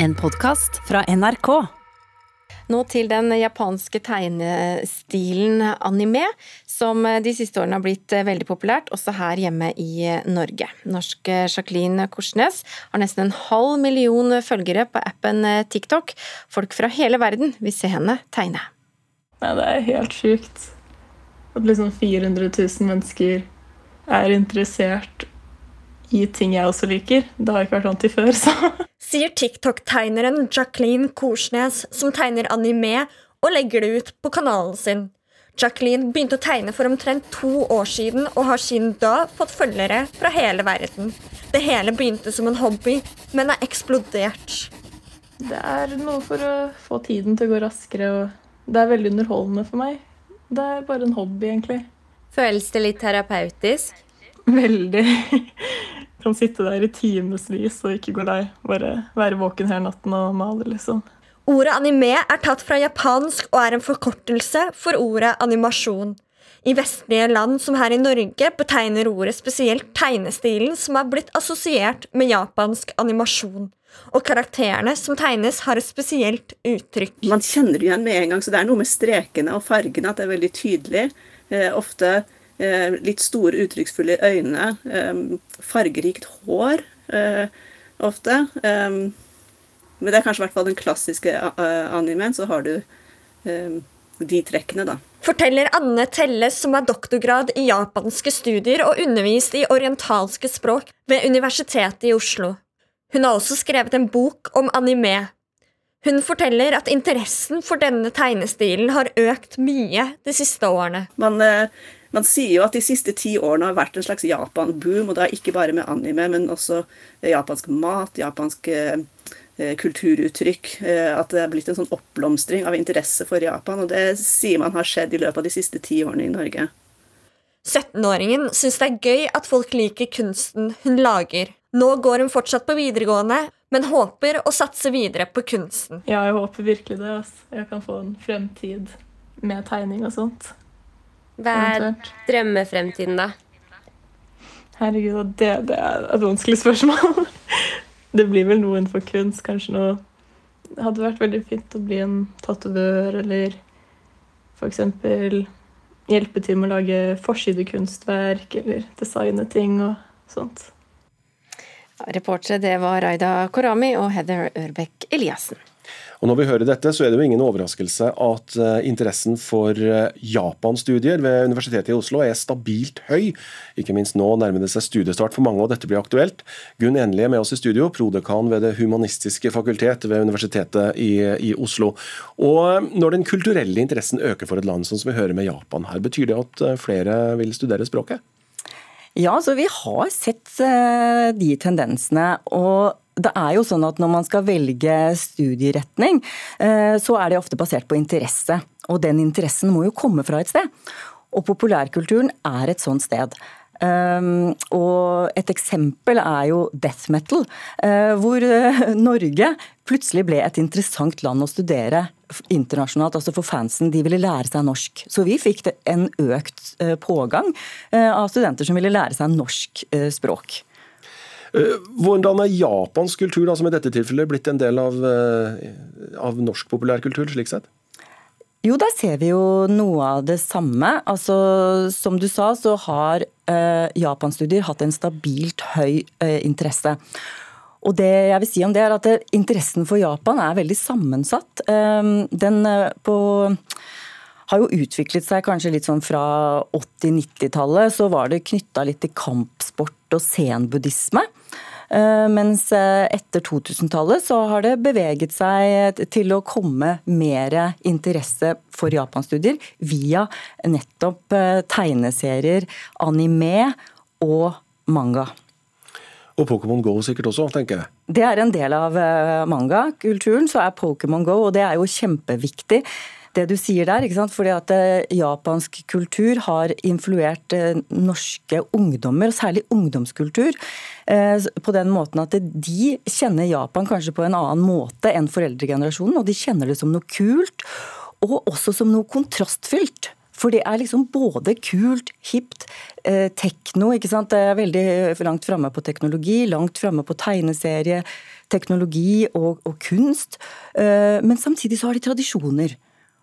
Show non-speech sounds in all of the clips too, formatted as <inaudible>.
En podkast fra NRK. Nå til den japanske tegnestilen anime, som de siste årene har blitt veldig populært, også her hjemme i Norge. Norske Jacqueline Korsnes har nesten en halv million følgere på appen TikTok. Folk fra hele verden vil se henne tegne. Nei, det er helt sjukt. At liksom 400 000 mennesker er interessert i ting jeg også liker. Det har ikke vært sånn til før, så Sier TikTok-tegneren Jacqueline Korsnes, som tegner anime og legger det ut på kanalen sin. Jacqueline begynte å tegne for omtrent to år siden og har siden da fått følgere fra hele verden. Det hele begynte som en hobby, men har eksplodert. Det er noe for å få tiden til å gå raskere, og det er veldig underholdende for meg. Det er bare en hobby, egentlig. Føles det litt terapeutisk? Veldig. <laughs> Kan sitte der i timevis og ikke gå lei. Bare være våken hele natten og male, liksom. Ordet anime er tatt fra japansk og er en forkortelse for ordet animasjon. I vestlige land, som her i Norge, betegner ordet spesielt tegnestilen som er blitt assosiert med japansk animasjon. Og karakterene som tegnes, har et spesielt uttrykk. Man kjenner det igjen med en gang, så det er noe med strekene og fargene at det er veldig tydelig. Eh, ofte litt store, uttrykksfulle øyne. Eh, fargerikt hår eh, ofte. men det er kanskje i hvert fall den klassiske animen. Så har du de trekkene, da. Forteller Anne Telles, som er doktorgrad i japanske studier og undervist i orientalske språk ved Universitetet i Oslo. Hun har også skrevet en bok om anime. Hun forteller at interessen for denne tegnestilen har økt mye de siste årene. Man man sier jo at de siste ti årene har vært en slags Japan-boom, og da ikke bare med anime, men også japansk mat, japansk eh, kulturuttrykk. Eh, at det er blitt en sånn oppblomstring av interesse for Japan, og det sier man har skjedd i løpet av de siste ti årene i Norge. 17-åringen syns det er gøy at folk liker kunsten hun lager. Nå går hun fortsatt på videregående, men håper å satse videre på kunsten. Ja, jeg håper virkelig det. Altså. Jeg kan få en fremtid med tegning og sånt. Hva er drømmefremtiden, da? Herregud, det, det er et vanskelig spørsmål. <laughs> Det blir vel noe innenfor kunst. Kanskje noe Det hadde vært veldig fint å bli en tatovør, eller f.eks. hjelpe til med å lage forsidekunstverk, eller designe ting og sånt. Reportere det var Raida Korami og Heather Ørbeck Eliassen. Og Når vi hører dette, så er det jo ingen overraskelse at eh, interessen for eh, Japan-studier ved Universitetet i Oslo er stabilt høy. Ikke minst nå nærmer det seg studiestart for mange, og dette blir aktuelt. Gunn Enli er med oss i studio, prodekan ved Det humanistiske fakultet ved Universitetet i, i Oslo. Og eh, Når den kulturelle interessen øker for et land, sånn som vi hører med Japan her, betyr det at flere vil studere språket? Ja, så vi har sett de tendensene. og det er jo sånn at Når man skal velge studieretning, eh, så er det ofte basert på interesse. Og den interessen må jo komme fra et sted. Og populærkulturen er et sånt sted. Um, og et eksempel er jo death metal, uh, hvor uh, Norge plutselig ble et interessant land å studere internasjonalt. Altså for fansen, de ville lære seg norsk. Så vi fikk en økt uh, pågang av studenter som ville lære seg norsk språk. Eh, hvordan er japansk kultur, da, som i dette tilfellet, blitt en del av, eh, av norsk populærkultur, slik sett? Jo, der ser vi jo noe av det samme. Altså, som du sa, så har eh, japanstudier hatt en stabilt høy eh, interesse. Og det jeg vil si om det, er at det, eh, interessen for Japan er veldig sammensatt. Eh, den på har jo utviklet seg kanskje litt sånn fra 80-90-tallet. Så var det knytta litt til kampsport og zen-buddhisme. Eh, mens eh, etter 2000-tallet så har det beveget seg til å komme mer interesse for japanstudier via nettopp eh, tegneserier, anime og manga. Og Pokémon Go sikkert også, tenker jeg. Det er en del av manga-kulturen, så er Pokémon Go, og det er jo kjempeviktig det du sier der. ikke sant? Fordi at eh, Japansk kultur har influert eh, norske ungdommer, og særlig ungdomskultur, eh, på den måten at de kjenner Japan kanskje på en annen måte enn foreldregenerasjonen. Og de kjenner det som noe kult, og også som noe kontrastfylt. For det er liksom både kult, hipt, tekno ikke sant? Det er veldig langt framme på teknologi, langt framme på tegneserie, teknologi og, og kunst. Men samtidig så har de tradisjoner.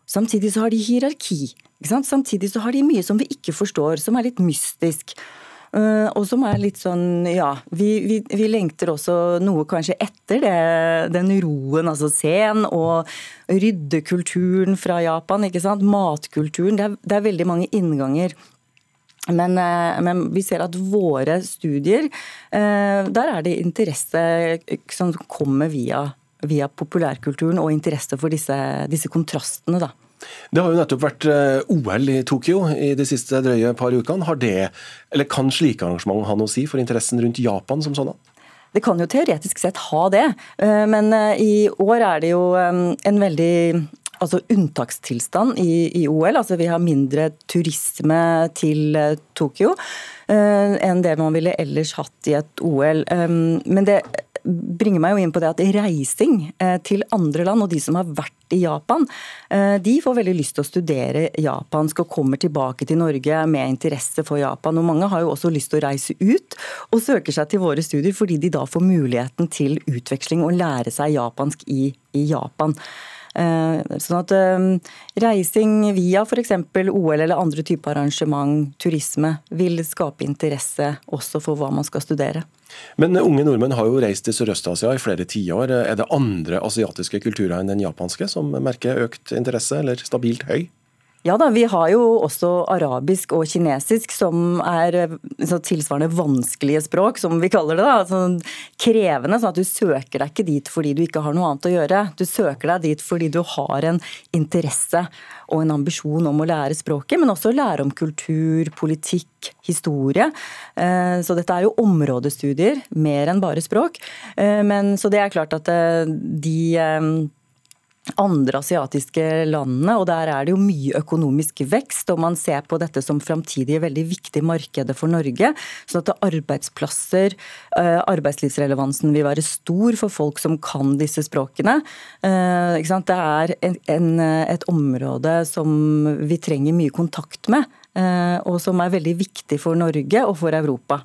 Samtidig så har de hierarki. Samtidig så har de mye som vi ikke forstår, som er litt mystisk. Uh, og som er litt sånn, ja vi, vi, vi, lengter også noe kanskje etter det, den roen, altså sen og ryddekulturen fra Japan, ikke sant. Matkulturen. Det er, det er veldig mange innganger. Men, uh, men, vi ser at våre studier, uh, der er det interesse som kommer via via populærkulturen og interesse for disse, disse kontrastene. da. Det har jo nettopp vært eh, OL i Tokyo i de siste drøye par ukene. Har det, eller Kan slike arrangement ha noe å si for interessen rundt Japan som sånn? Det kan jo teoretisk sett ha det, eh, men eh, i år er det jo en veldig altså unntakstilstand i, i, OL. Altså vi har mindre turisme til Tokyo enn det man ville ellers hatt i et OL. Men det bringer meg jo inn på det at reising eh, til andre land, og de som har vært i Japan, eh, de får veldig lyst til å studere japansk og kommer tilbake til Norge med interesse for Japan. Og mange har jo også lyst til å reise ut og søker seg til våre studier fordi de da får muligheten til utveksling og lære seg japansk i, i Japan. Eh, sånn at reising via f.eks. OL eller andre typer arrangement, turisme, vil skape interesse også for hva man skal studere. Men unge nordmenn har jo reist til Sørøst-Asia i flere tiår. Er det andre asiatiske kulturer enn den japanske som merker økt interesse, eller stabilt høy? Ja da, vi har jo også arabisk og kinesisk som er tilsvarende vanskelige språk, som vi kaller det. da, sånn Krevende, sånn at du søker deg ikke dit fordi du ikke har noe annet å gjøre. Du søker deg dit fordi du har en interesse og en ambisjon om å lære språket, men også lære om kultur, politikk, historie. Eh, så dette er jo områdestudier, mer enn bare språk. Eh, men, så det er klart at eh, de andre asiatiske landene, og der er det jo mye økonomisk vekst. Og man ser på dette som framtidige veldig viktige markeder for Norge. sånn at arbeidsplasser, eh, arbeidslivsrelevansen vil være stor for folk som kan disse språkene. Eh, det er en, et område som vi trenger mye kontakt med, eh, og som er veldig viktig for Norge og for Europa.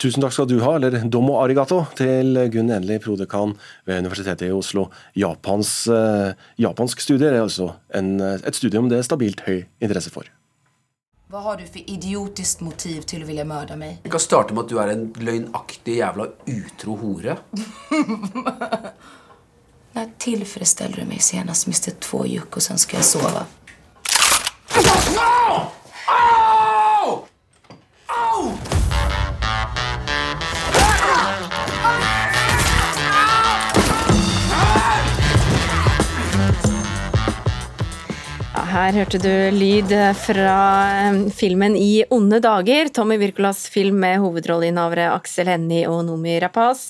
Tusen takk skal du ha, eller domo arigato, til Gunn Enli, prodekan ved Universitetet i Oslo. Japans, eh, japansk studier er altså en, et studium det er stabilt høy interesse for. Hva har du for idiotisk motiv til å ville myrde meg? Vi kan starte med at du er en løgnaktig jævla utro hore. <laughs> Når tilfredsstiller du meg senest mistet to uker, og så skal jeg sove? Au! Au! Au! Her hørte du lyd fra eh, filmen I onde dager. Tommy Wirkolas film med hovedrolleinnehavere Aksel Hennie og Nomi Rapaz.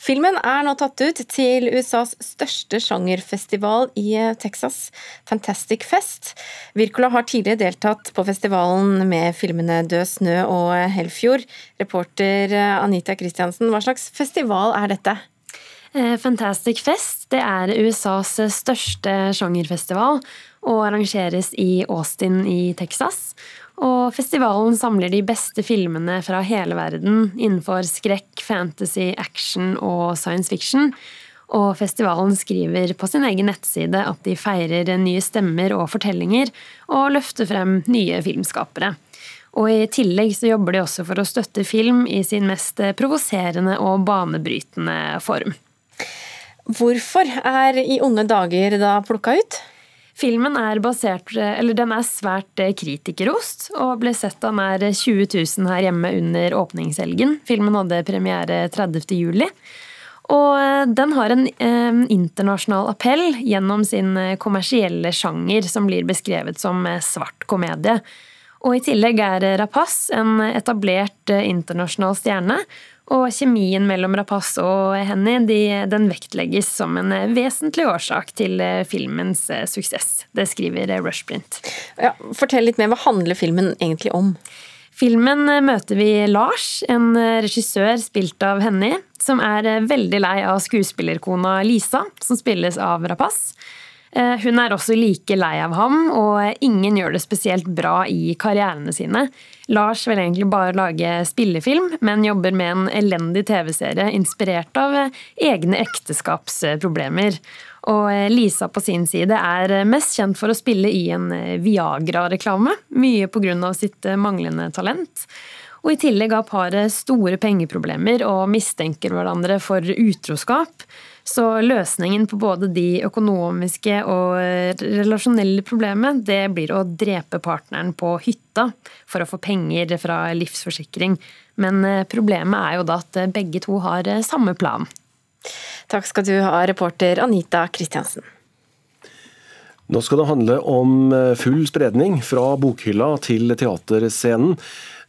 Filmen er nå tatt ut til USAs største sjangerfestival i eh, Texas, Fantastic Fest. Wirkola har tidligere deltatt på festivalen med filmene Død snø og Helfjord. Reporter eh, Anita Christiansen, hva slags festival er dette? Fantastic Fest det er USAs største sjangerfestival og arrangeres i Austin i Texas. Og festivalen samler de beste filmene fra hele verden innenfor skrekk, fantasy, action og science fiction. Og festivalen skriver på sin egen nettside at de feirer nye stemmer og fortellinger, og løfter frem nye filmskapere. Og i tillegg så jobber de også for å støtte film i sin mest provoserende og banebrytende form. Hvorfor er I onde dager da plukka ut? Filmen er basert, eller den er svært eh, kritikerost, og ble sett av nær 20 000 her hjemme under åpningshelgen. Filmen hadde premiere 30. juli. Og eh, den har en eh, internasjonal appell gjennom sin eh, kommersielle sjanger, som blir beskrevet som svart komedie. Og i tillegg er Rapace en etablert internasjonal stjerne, og kjemien mellom Rapace og Henny de, den vektlegges som en vesentlig årsak til eh, filmens eh, suksess. Det skriver Rushprint. Ja, fortell litt mer, Hva handler filmen egentlig om? Filmen eh, møter vi Lars, en regissør spilt av Henny, som er veldig lei av skuespillerkona Lisa, som spilles av Rapace. Eh, hun er også like lei av ham, og ingen gjør det spesielt bra i karrierene sine. Lars vil egentlig bare lage spillefilm, men jobber med en elendig TV-serie inspirert av egne ekteskapsproblemer. Og Lisa på sin side er mest kjent for å spille i en Viagra-reklame, mye pga. sitt manglende talent. Og I tillegg har paret store pengeproblemer og mistenker hverandre for utroskap. Så løsningen på både de økonomiske og relasjonelle problemene, det blir å drepe partneren på hytta for å få penger fra livsforsikring. Men eh, problemet er jo da at begge to har eh, samme plan. Takk skal du ha, reporter Anita Kristiansen. Nå skal det handle om eh, full spredning fra bokhylla til teaterscenen.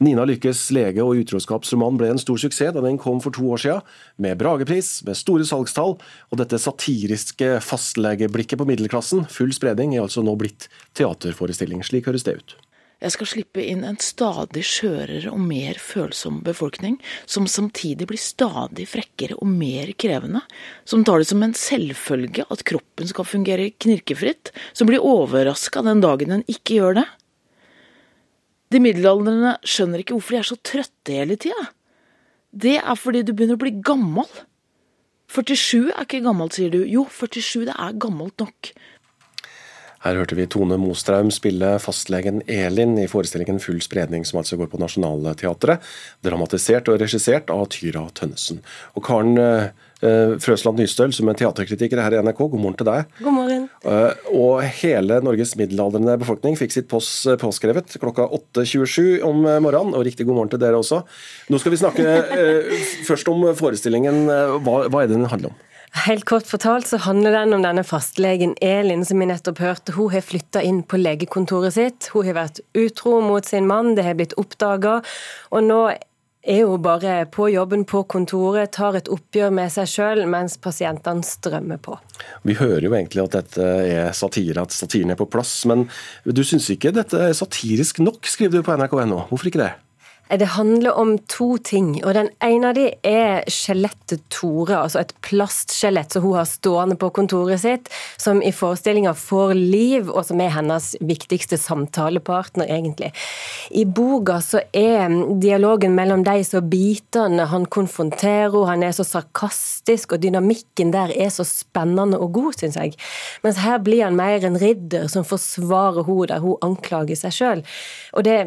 Nina Lykkes lege- og utroskapsroman ble en stor suksess da den kom for to år siden, med Bragepris, med store salgstall, og dette satiriske fastlegeblikket på middelklassen, full spredning, er altså nå blitt teaterforestilling. Slik høres det ut. Jeg skal slippe inn en stadig skjørere og mer følsom befolkning, som samtidig blir stadig frekkere og mer krevende, som tar det som en selvfølge at kroppen skal fungere knirkefritt, som blir overraska den dagen den ikke gjør det. De middelaldrende skjønner ikke hvorfor de er så trøtte hele tida. Det er fordi du begynner å bli gammel. 47 er ikke gammelt, sier du. Jo, 47 det er gammelt nok. Her hørte vi Tone Mostraum spille fastlegen Elin i forestillingen Full spredning, som altså går på Nationaltheatret. Dramatisert og regissert av Tyra Tønnesen. Og Karen eh, Frøsland Nystøl, som er teaterkritiker her i NRK, god morgen til deg. God morgen. Eh, og hele Norges middelaldrende befolkning fikk sitt post eh, påskrevet klokka 8.27 om morgenen. Og riktig god morgen til dere også. Nå skal vi snakke først om forestillingen. Hva, hva er det den handler om? Helt kort fortalt så handler den om denne fastlegen Elin som vi nettopp hørte. Hun har flytta inn på legekontoret sitt. Hun har vært utro mot sin mann, det har blitt oppdaga. Og nå er jo bare på jobben på kontoret, tar et oppgjør med seg sjøl mens pasientene strømmer på. Vi hører jo egentlig at dette er satire, at satiren er på plass. Men du syns ikke dette er satirisk nok, skriver du på nrk.no. Hvorfor ikke det? Det handler om to ting. og Den ene av de er skjelettet Tore, altså et plastskjelett som hun har stående på kontoret sitt, som i forestillinga får liv, og som er hennes viktigste samtalepartner, egentlig. I boka så er dialogen mellom de så bitende, han konfronterer henne, han er så sarkastisk, og dynamikken der er så spennende og god, syns jeg. Mens her blir han mer en ridder som forsvarer henne der hun anklager seg sjøl. Og det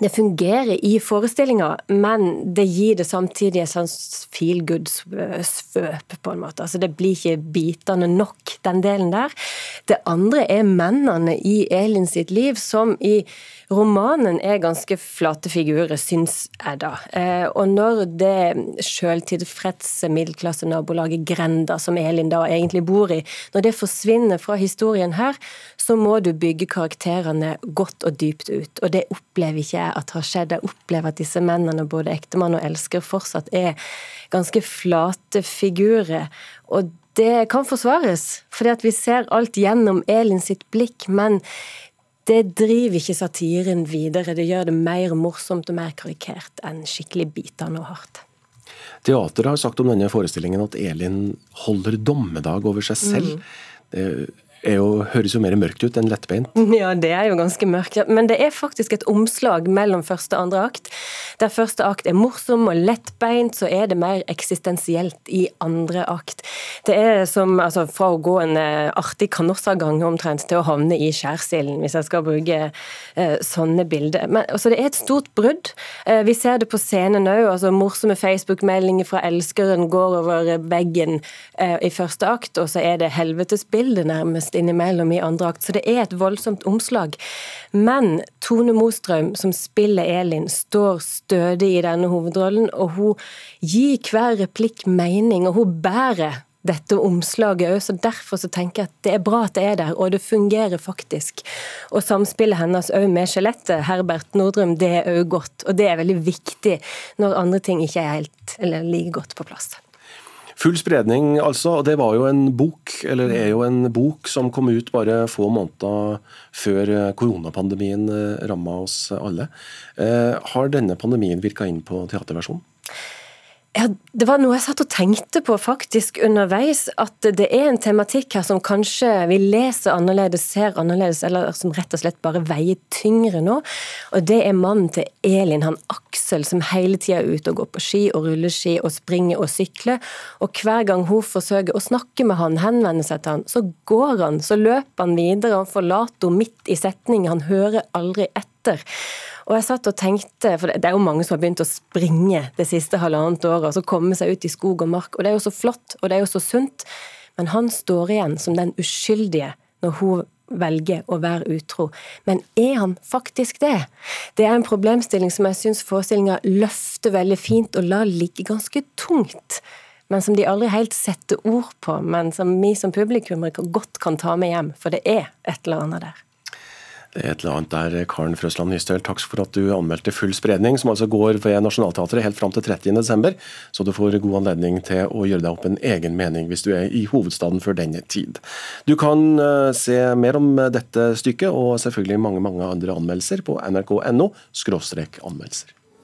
det fungerer i forestillinga, men det gir det samtidig et sånn feel good-svøp, på en måte. Altså Det blir ikke bitende nok, den delen der. Det andre er mennene i Elin sitt liv, som i romanen er ganske flate figurer, syns jeg da. Eh, og når det sjøltilfredse middelklassenabolaget Grenda, som Elin da egentlig bor i, når det forsvinner fra historien her, så må du bygge karakterene godt og dypt ut. Og det opplever ikke jeg at har skjedd. Jeg opplever at disse mennene, både ektemann og elsker, fortsatt er ganske flate figurer. Og det kan forsvares, fordi at vi ser alt gjennom Elin sitt blikk, men det driver ikke satiren videre. Det gjør det mer morsomt og mer karikert enn skikkelig bitende og hardt. Teateret har sagt om denne forestillingen at Elin holder dommedag over seg selv. Mm. Det jo, høres jo mer mørkt ut enn lettbeint. <laughs> Ja, det er jo ganske mørkt. Men det er faktisk et omslag mellom første og andre akt. Der første akt er morsom og lettbeint, så er det mer eksistensielt i andre akt. Det er som altså, fra å gå en uh, artig kanossagang omtrent til å havne i skjærsilden, hvis jeg skal bruke eh, sånne bilder. Men altså, det er et stort brudd. Eh, vi ser det på scenen òg. Altså, morsomme Facebook-meldinger fra elskeren går over veggen i første akt, og så er det helvetesbildet nærmest innimellom i andre akt, så det er et voldsomt omslag. Men Tone Mostrøm, som spiller Elin, står stødig i denne hovedrollen, og hun gir hver replikk mening, og hun bærer dette omslaget òg, så derfor så tenker jeg at det er bra at det er der, og det fungerer faktisk. Og samspillet hennes òg med skjelettet, Herbert Nordrum, det er òg godt. Og det er veldig viktig når andre ting ikke er helt eller like godt på plass. Full spredning, altså. og Det var jo en bok, eller er jo en bok som kom ut bare få måneder før koronapandemien eh, ramma oss alle. Eh, har denne pandemien virka inn på teaterversjonen? Ja, Det var noe jeg satt og tenkte på faktisk underveis. At det er en tematikk her som kanskje vi leser annerledes, ser annerledes, eller som rett og slett bare veier tyngre nå. Og det er mannen til Elin, han Aksel, som hele tida er ute og går på ski og rulleski og springer og sykler. Og hver gang hun forsøker å snakke med han, henvende seg til han, så går han, så løper han videre, han forlater henne midt i setningen, han hører aldri etter. Og jeg satt og tenkte, for Det er jo mange som har begynt å springe det siste halvannet året, altså komme seg ut i skog og mark. og Det er jo så flott, og det er jo så sunt. Men han står igjen som den uskyldige når hun velger å være utro. Men er han faktisk det? Det er en problemstilling som jeg syns forestillinga løfter veldig fint og lar ligge ganske tungt. Men som de aldri helt setter ord på, men som vi som publikum godt kan ta med hjem. For det er et eller annet der. Det er et eller annet der, Karen Frøsland Nystøl, takk for at du anmeldte Full spredning, som altså går ved Nationaltheatret helt fram til 30.12. Så du får god anledning til å gjøre deg opp en egen mening hvis du er i hovedstaden før denne tid. Du kan uh, se mer om dette stykket og selvfølgelig mange mange andre anmeldelser på nrk.no anmeldelser.